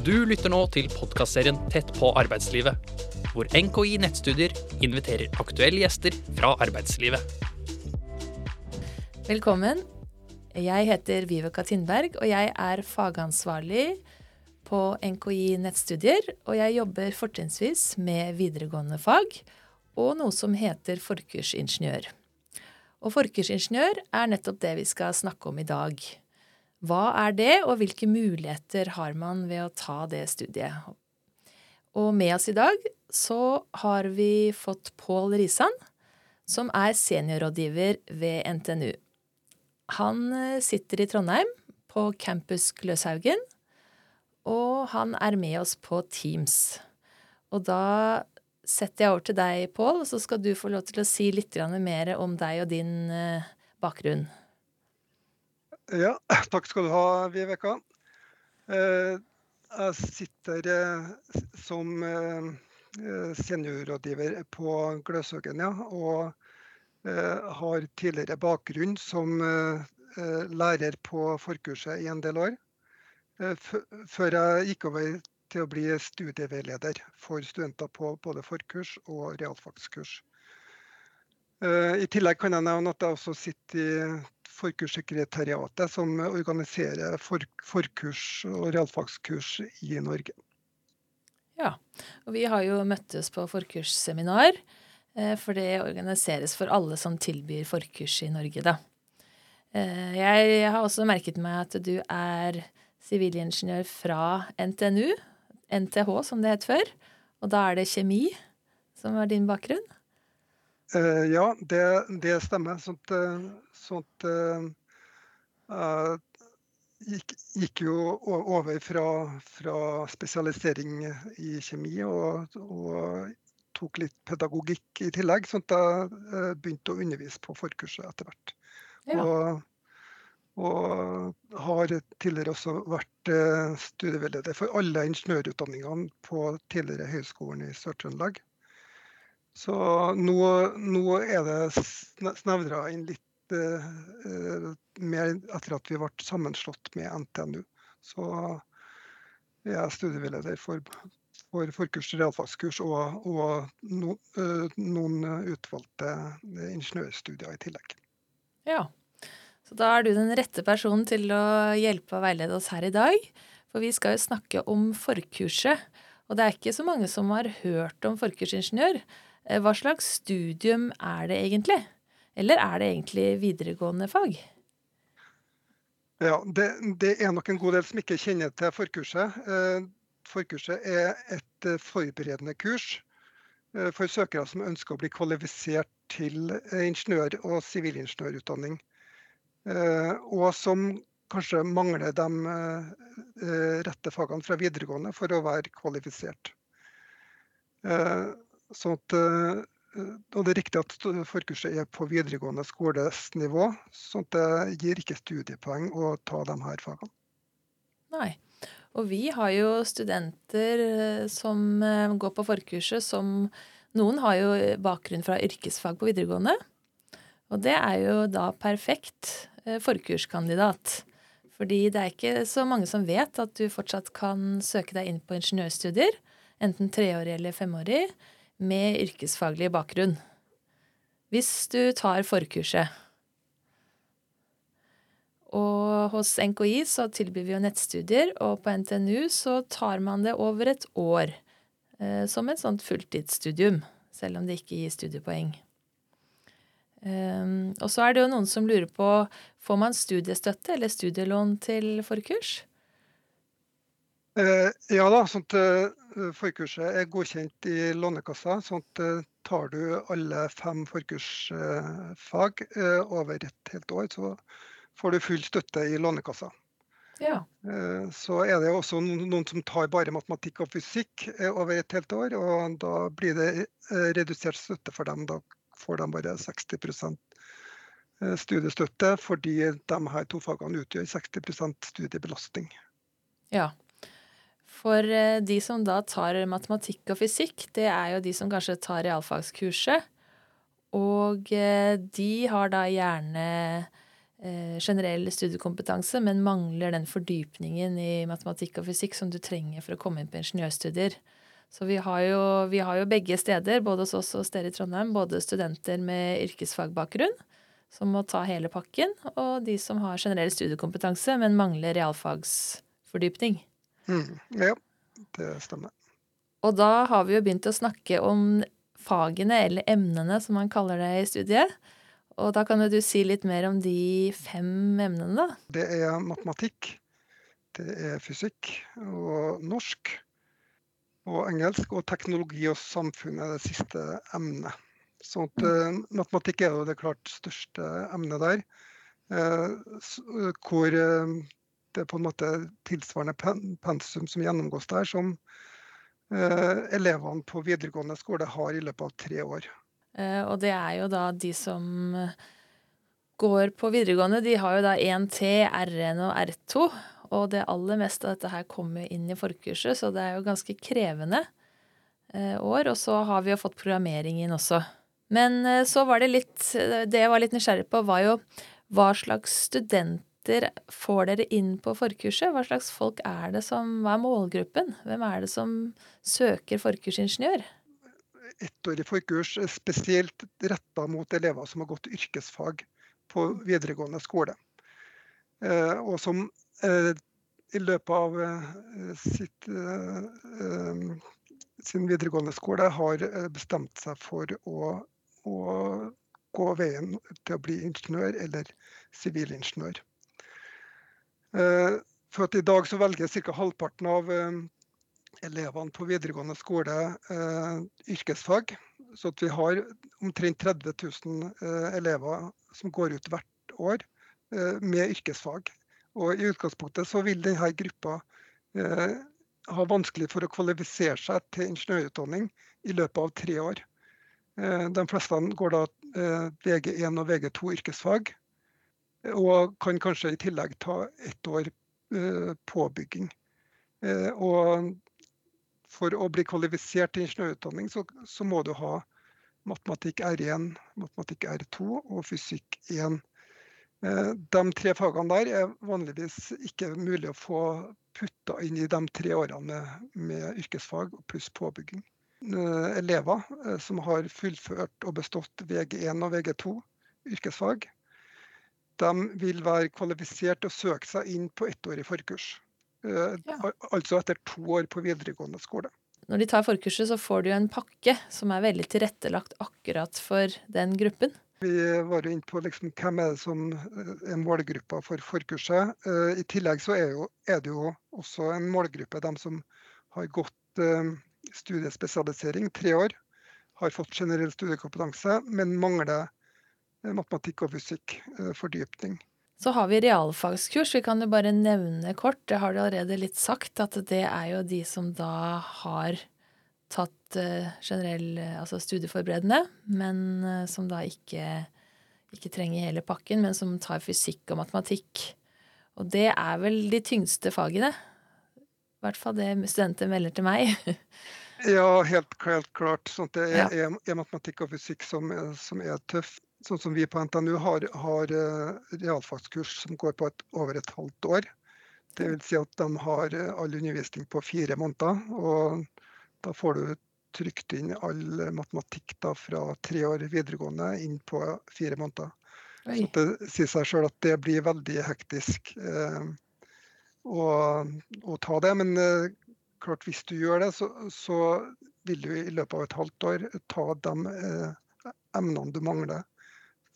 Du lytter nå til podkastserien Tett på arbeidslivet, hvor NKI Nettstudier inviterer aktuelle gjester fra arbeidslivet. Velkommen. Jeg heter Viveka Tindberg, og jeg er fagansvarlig på NKI Nettstudier. Og jeg jobber fortrinnsvis med videregående fag og noe som heter forkursingeniør. Og forkursingeniør er nettopp det vi skal snakke om i dag. Hva er det, og hvilke muligheter har man ved å ta det studiet? Og med oss i dag så har vi fått Pål Risan, som er seniorrådgiver ved NTNU. Han eh, sitter i Trondheim, på campus Gløshaugen, og han er med oss på Teams. Og da setter jeg over til deg, Pål, og så skal du få lov til å si litt mer om deg og din eh, bakgrunn. Ja, takk skal du ha, Viveka. Eh, jeg sitter eh, som eh, seniorrådgiver på Gløshaugen, ja. Og har tidligere bakgrunn som lærer på forkurset i en del år. Før jeg gikk over til å bli studieveileder for studenter på både forkurs og realfagskurs. I tillegg kan jeg nevne at jeg også sitter i Forkurssekretariatet, som organiserer for, forkurs og realfagskurs i Norge. Ja, og vi har jo møttes på forkursseminar, eh, for det organiseres for alle som tilbyr forkurs i Norge, da. Eh, jeg har også merket meg at du er sivilingeniør fra NTNU, NTH som det het før, og da er det kjemi som er din bakgrunn? Uh, ja, det, det, stemmer. Sånt, sånt uh, gikk, gikk, jo over fra, fra, spesialisering i kjemi og, og, tok litt pedagogikk i tillegg. Sånn at jeg begynte å undervise på forkurset etter hvert. Ja. Og, og, har tidligere også vært studieveileder for alle ingeniørutdanningene på tidligere Høgskolen i Sør-Trøndelag. Så nå, nå er det snevra inn litt eh, mer etter at vi ble sammenslått med NTNU. Så jeg er studieveileder for, for forkurs, realfagskurs og, og no, eh, noen utvalgte ingeniørstudier i tillegg. Ja, så da er du den rette personen til å hjelpe og veilede oss her i dag. For vi skal jo snakke om forkurset. Og det er ikke så mange som har hørt om forkursingeniør. Eh, hva slags studium er det egentlig? Eller er det egentlig videregående fag? Ja, det, det, er nok en god del som ikke kjenner til forkurset. Eh, forkurset er et eh, forberedende kurs for søkere som ønsker å bli kvalifisert til ingeniør- og sivilingeniørutdanning. Og som kanskje mangler de rette fagene fra videregående for å være kvalifisert. Sånn at, eh, og Det er riktig at forkurset er på videregående skoles nivå, sånn at det gir ikke studiepoeng å ta de her fagene. Nei. Og vi har jo studenter eh, som eh, går på forkurset som Noen har jo bakgrunn fra yrkesfag på videregående. Og det er jo da perfekt forkurskandidat. Fordi det er ikke så mange som vet at du fortsatt kan søke deg inn på ingeniørstudier, enten treårig eller femårig, med yrkesfaglig bakgrunn. Hvis du tar forkurset. Og hos NKI så tilbyr vi jo nettstudier, og på NTNU så tar man det over et år. Eh, som et sånt fulltidsstudium, selv om det ikke gir studiepoeng. Um, og så er det jo noen som lurer på får man studiestøtte eller studielån til forkurs? Eh, ja da, sånt eh, forkurset er godkjent i Lånekassa. at eh, tar du alle fem forkursfag over et helt år, så får du full støtte i Lånekassa. Ja. Så er det også noen som tar bare matematikk og fysikk over et helt år. og Da blir det redusert støtte for dem. Da får de bare 60% studiestøtte, fordi de her to fagene utgjør 60% studiebelastning. Ja, for eh, de som da tar matematikk og fysikk, det er jo de som kanskje tar realfagskurset. Og eh, de har da gjerne eh, generell studiekompetanse, men mangler den fordypningen i matematikk og fysikk som du trenger for å komme inn på ingeniørstudier. Så vi har, jo, vi har jo begge steder, både hos oss og dere i Trondheim, både studenter med yrkesfagbakgrunn, som må ta hele pakken, og de som har generell studiekompetanse, men mangler realfagsfordypning. Mm, ja, det stemmer. Og da har vi jo begynt å snakke om fagene, eller emnene, som man kaller det i studiet. Og da kan du si litt mer om de fem emnene, da. Det er matematikk, det er fysikk og norsk og engelsk. Og teknologi og samfunn er det siste emnet. Så at, uh, matematikk er jo det klart største emnet der. Eh, hvor uh, det er på en måte tilsvarende pensum som gjennomgås der, som elevene på videregående skole har i løpet av tre år. Og det er jo da de som går på videregående, de har jo da 1T, RN og R2. Og det aller meste av dette her kommer inn i forkurset, så det er jo ganske krevende eh, år. Og så har vi jo fått programmering inn også. Men eh, så var det litt Det jeg var litt nysgjerrig på, var jo hva slags studenter får dere inn på forkurset? Hva slags folk er det som Hva er målgruppen? Hvem er det som søker forkursingeniør? Ettårig forkurs er spesielt retta mot elever som har gått yrkesfag på videregående skole. Eh, og som Eh, i løpet av eh, sitt, sin videregående skole har bestemt seg for å, å gå veien til å bli ingeniør eller sivilingeniør. For at I dag så velger ca. halvparten av elevene på videregående skole yrkesfag. Så vi har omtrent 30 000 elever som går ut hvert år med yrkesfag. Og I utgangspunktet så vil denne gruppa eh, ha vanskelig for å kvalifisere seg til ingeniørutdanning i løpet av tre år. Eh, de fleste går da eh, VG1 og VG2 yrkesfag, og kan kanskje i tillegg ta ett år eh, påbygging. Eh, og for å bli kvalifisert til ingeniørutdanning, så, så må du ha matematikk R1, matematikk R2 og fysikk 1. Eh, de tre fagene der er vanligvis ikke mulig å få putta inn i de tre årene med, med yrkesfag pluss påbygging. Elever som har fullført og bestått VG1 og VG2 yrkesfag, de vil være kvalifisert til å søke seg inn på ettårig forkurs. Ja. Altså etter to år på videregående skole. Når de tar forkurset, så får du en pakke som er veldig tilrettelagt akkurat for den gruppen. Vi var jo inne på liksom, hvem er det som eh, er målgruppa for forkurset. Uh, I tillegg så er, jo, er, det jo også en målgruppe, de som har gått studiespesialisering tre år, har fått generell studiekompetanse, men mangler matematikk og fysikk, fordypning. Så har vi realfagskurs. Vi kan jo bare nevne kort, det har du allerede litt sagt, at det er jo de som da har tatt uh, generell altså studieforberedende, men som da ikke, ikke, trenger hele pakken, men som tar fysikk og matematikk. Og det er vel de tyngste fagene. I hvert fall det studenter melder til meg. ja, helt, helt, klart. Sånn det er, ja. er, er, matematikk og fysikk som, som er tøff. Sånn som vi på NTNU har, har realfagskurs som går på et, over et halvt år. Det vil si at de har all undervisning på fire måneder. og da får du trykt inn all matematikk da, fra tre år videregående inn på fire måneder. Oi. Så Det sier seg sjøl at det blir veldig hektisk eh, å, å, ta det. Men eh, klart hvis du gjør det, så, så, vil du i løpet av et halvt år ta de eh, emnene du mangler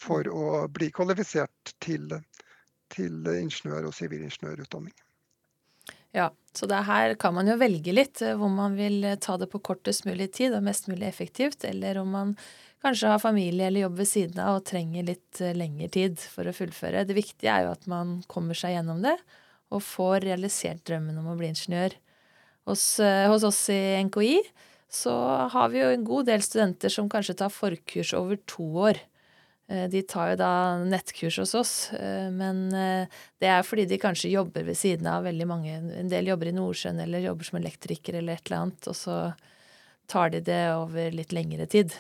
for å bli kvalifisert til, til ingeniør- og sivilingeniørutdanning. Ja, så det her kan man jo velge litt eh, hvor man vil eh, ta det på kortest mulig tid og mest mulig effektivt, eller om man kanskje har familie eller jobb ved siden av og trenger litt eh, lengre tid for å fullføre. Det viktige er jo at man kommer seg gjennom det og får realisert drømmen om å bli ingeniør. Hos, hos oss i NKI så har vi jo en god del studenter som kanskje tar forkurs over to år. Eh, de tar jo da nettkurs hos oss, eh, men eh, det er fordi de kanskje jobber ved siden av veldig mange. En del jobber i Nordsjøen eller jobber som elektriker eller et eller annet, og så tar de det over litt lengre tid.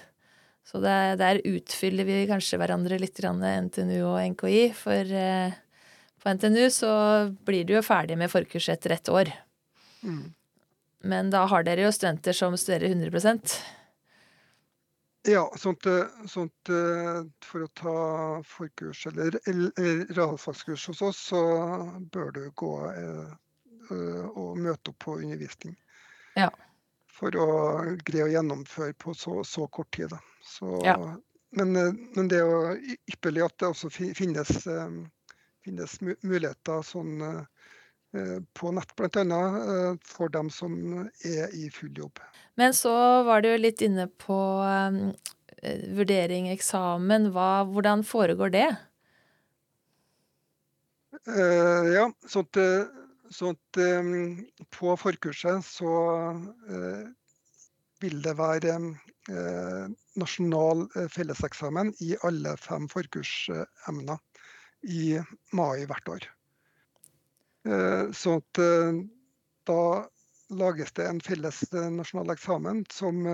Så der utfyller vi kanskje hverandre litt, NTNU og NKI. For på NTNU så blir du jo ferdig med forkurset etter ett år. Mm. Men da har dere jo studenter som studerer 100 ja, sånt, sånt, for å ta forkurs eller, eller realfagskurs hos oss, så bør du gå eh, og møte opp på undervisning. Ja. For å greie å gjennomføre på så, så kort tid. Så, ja. men, men, det er jo ypperlig at det også finnes, finnes muligheter sånn Eh, på nett, bl.a. annet, for dem som er i full jobb. Men så var du litt inne på um, vurdering, eksamen. Hva, hvordan foregår det? Uh, ja, sånn at um, På forkurset så uh, vil det være uh, nasjonal felleseksamen i alle fem forkursemner i mai hvert år. Eh, så at eh, da lages det en felles eh, nasjonal eksamen som,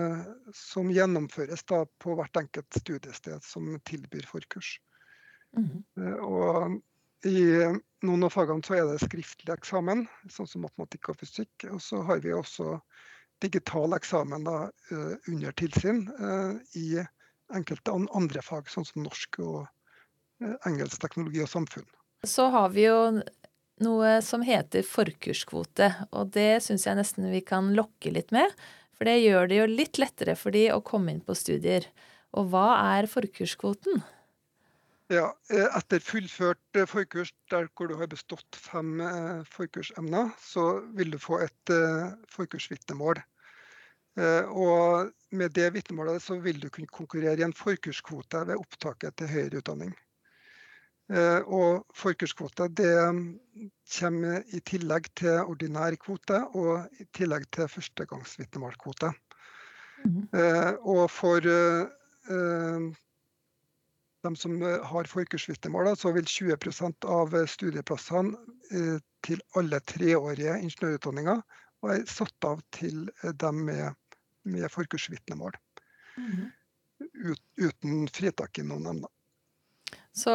som gjennomføres på hvert enkelt studiested som tilbyr forkurs. Mm. Og i noen av fagene så er det skriftlig eksamen, sånn som matematikk og fysikk. Og så har vi også digital eksamen da, under tilsyn i enkelte andre fag, sånn som norsk og engelsk teknologi og samfunn. Så har vi jo noe som heter forkurskvote. Og det syns jeg nesten vi kan lokke litt med. For det gjør det jo litt lettere for de å komme inn på studier. Og hva er forkurskvoten? Ja, eh, Etter fullført eh, forkurs der hvor du har bestått fem eh, forkursemner, så vil du få et forkursvitnemål. Og med det vitnemålet så vil du kunne konkurrere i en forkurskvote ved opptaket til høyere utdanning. Og forkurskvote det kommer i tillegg til ordinær kvote og i tillegg til førstegangsvitnemålskvote. Mm. Og for eh, dem som har forkursvitnemål, så vil 20% av studieplassene til alle treårige ingeniørutdanninger være satt av til dem med, med forkursvitnemål. Mm. Ut, uten fritak i noen emner. Så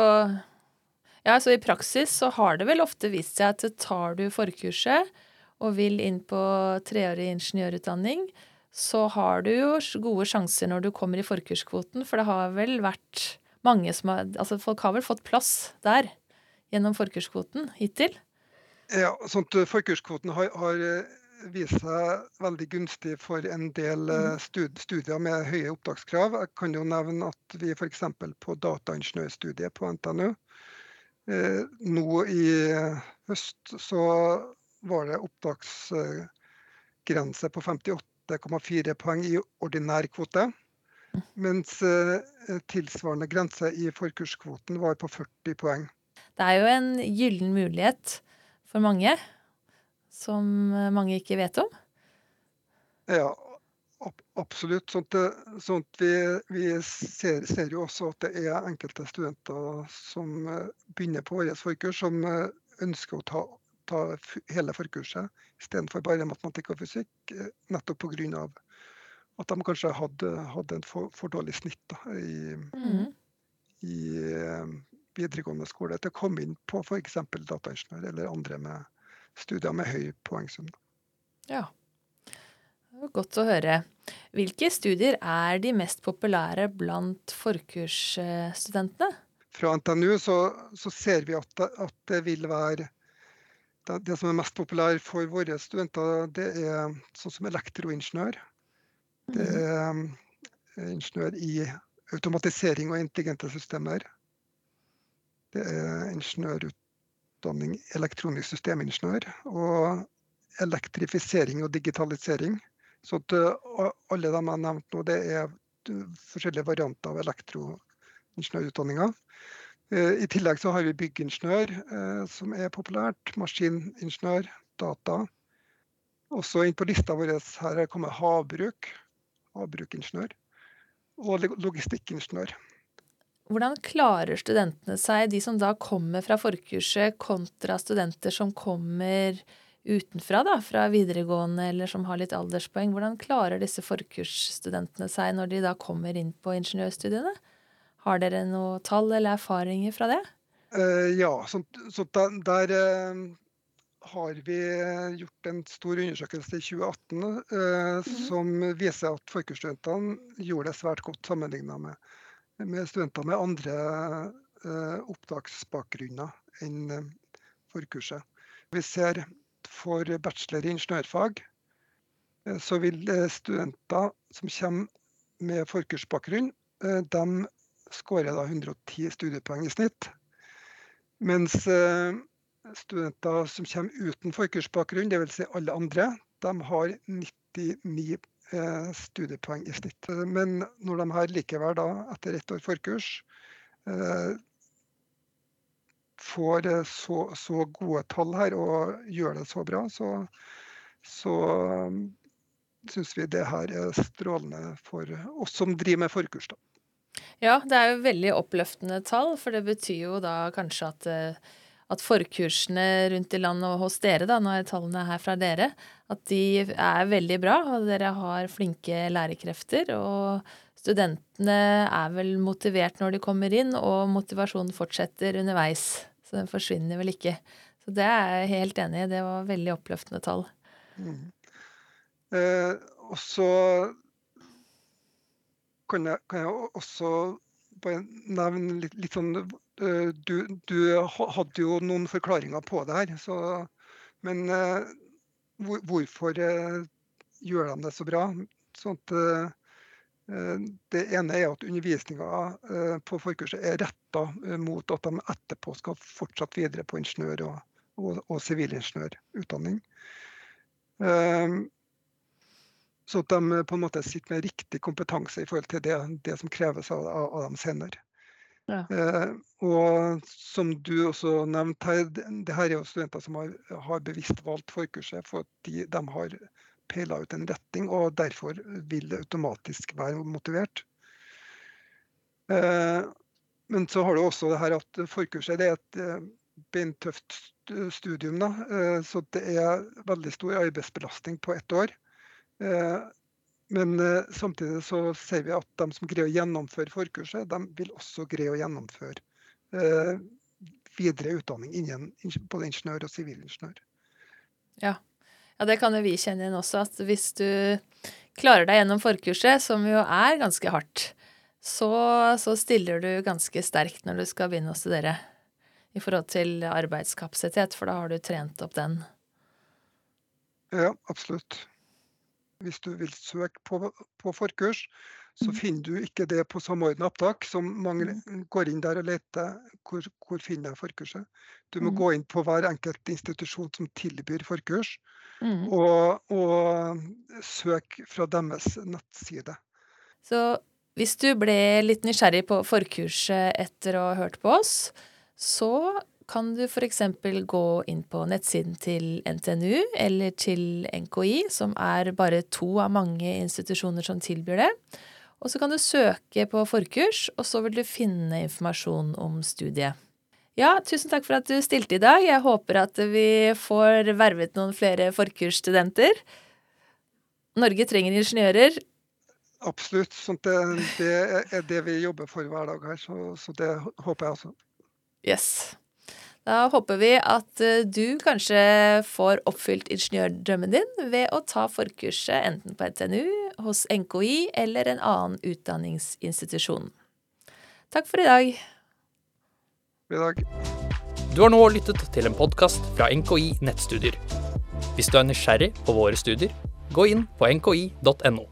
ja, så i praksis så har det vel ofte vist seg at tar du forkurset og vil inn på treårig ingeniørutdanning, så har du jo gode sjanser når du kommer i forkurskvoten, for det har vel vært mange som har Altså folk har vel fått plass der gjennom forkurskvoten hittil? Ja, sånt eh, forkurskvoten har, har eh, vist seg veldig gunstig for en del eh, mm. studier med høye opptakskrav. Jeg kan jo nevne at vi f.eks. på dataingeniørstudiet på NTNU nå i høst så var det opptaksgrense på 58,4 poeng i ordinær kvote. Mens eh, tilsvarende grense i forkurskvoten var på 40 poeng. Det er jo en gyllen mulighet for mange, som mange ikke vet om. Ja, Absolutt. Sånt, sånt vi, vi ser, ser, jo også at det er enkelte studenter som eh, begynner på vårt forkurs, som eh, ønsker å ta, ta hele forkurset istedenfor bare matematikk og fysikk. Eh, nettopp pga. at de kanskje hadde, hadde en for, for, dårlig snitt da, i, mm. i videregående skole til å komme inn på f.eks. dataingeniør eller andre med studier med høy poengsum. Ja. Godt å høre. Hvilke studier er de mest populære blant forkursstudentene? Fra NTNU så, så ser vi at det, at det vil være det, som er mest populært for våre studenter, det er sånn som elektroingeniør. Det mhm. er ingeniør i automatisering og intelligente systemer. Det er ingeniørutdanning elektronisk systemingeniør. Og elektrifisering og digitalisering. Så at eh, alle de jeg har nevnt nå, det er forskjellige varianter av elektroingeniørutdanninga. Eh, I tillegg så har vi byggingeniør, eh, som er populært. Maskiningeniør, data. Også inn på lista vår her kommer havbruk, Havbrukingeniør. Og logistikkingeniør. Hvordan klarer studentene seg, de som da kommer fra forkurset, kontra studenter som kommer utenfra, da, fra videregående eller som har litt alderspoeng, hvordan klarer disse forkursstudentene seg når de da kommer inn på ingeniørstudiene? Har dere noe tall eller erfaringer fra det? Uh, ja, så, så der, der uh, har vi gjort en stor undersøkelse i 2018 uh, mm som viser at forkursstudentene gjorde det svært godt sammenlignet med, med studenter med andre opptaksbakgrunner enn forkurset. Vi ser for bachelor i ingeniørfag, eh, så vil eh, studenter som kommer med forkursbakgrunn, eh, de skårer da 110 studiepoeng i snitt. Mens studenter som kommer uten forkursbakgrunn, dvs. Si alle andre, de har 99 studiepoeng i snitt. Men når de her likevel da, etter ett år forkurs, får eh, så, så, gode tall her og gjør det så bra, så, så um, syns vi det her er strålende for oss som driver med forkurs. Da. Ja, det er jo veldig oppløftende tall, for det betyr jo da kanskje at, eh, at forkursene rundt i landet og hos dere, da, nå er tallene her fra dere, at de er veldig bra, og dere har flinke lærekrefter. og studentene er vel motivert når de kommer inn, og motivasjonen fortsetter underveis. Så den forsvinner vel ikke. Så det er jeg helt enig i. Det var veldig oppløftende tall. Mm. Eh, og så kan kan jeg, også bare nevne litt, litt sånn eh, du, du, hadde jo noen forklaringer på det her. Så, men eh, hvor, hvorfor gjør de det så bra? Sånn at det ene er at undervisninga eh, på forkurset er retta eh, mot at de etterpå skal fortsette videre på ingeniør- og sivilingeniørutdanning. Så at de på en måte sitter med riktig kompetanse i forhold til det, det som kreves av, av dem senere. Ja. og som du også nevnte her, det her er jo studenter som har, har bevisst valgt forkurset fordi de, de har peila ut en retning, og derfor vil det automatisk være motivert. Eh, men så har du også det her at forkurset er et eh, beintøft studium. Da. Eh, så det er veldig stor arbeidsbelastning på ett år. Men samtidig så ser vi at de som greier å gjennomføre forkurset, de vil også greie å gjennomføre videre utdanning innen både ingeniør og sivilingeniør. Ja, ja, det kan jo vi kjenne igjen også, at hvis du klarer deg gjennom forkurset, som jo er ganske hardt, så, så stiller du ganske sterkt når du skal begynne å studere i forhold til arbeidskapasitet, for da har du trent opp den. Ja, absolutt. Hvis du vil søke på, på forkurs, så mm. finner du ikke det på Samordna opptak. som mange mm. går inn der og leter hvor, hvor finner jeg forkurset. Du må mm. gå inn på hver enkelt institusjon som tilbyr forkurs, mm. og, og søk fra deres nettside. Så hvis du ble litt nysgjerrig på forkurset etter å ha hørt på oss, så kan du f.eks. gå inn på nettsiden til NTNU eller til NKI, som er bare to av mange institusjoner som tilbyr det. Og så kan du søke på forkurs, og så vil du finne informasjon om studiet. Ja, tusen takk for at du stilte i dag. Jeg håper at vi får vervet noen flere forkursstudenter. Norge trenger ingeniører. Absolutt. Sånn det, det, er det vi jobber for hver dag her, så, så det håper jeg også. Yes. Da håper vi at eh, du kanskje får oppfylt ingeniørdrømmen din ved å ta forkurset enten på NTNU, hos NKI eller en annen utdanningsinstitusjon. Takk for i dag. I dag. Du har nå lyttet til en podkast fra NKI nettstudier. Hvis du er nysgjerrig på våre studier, gå inn på nki.no.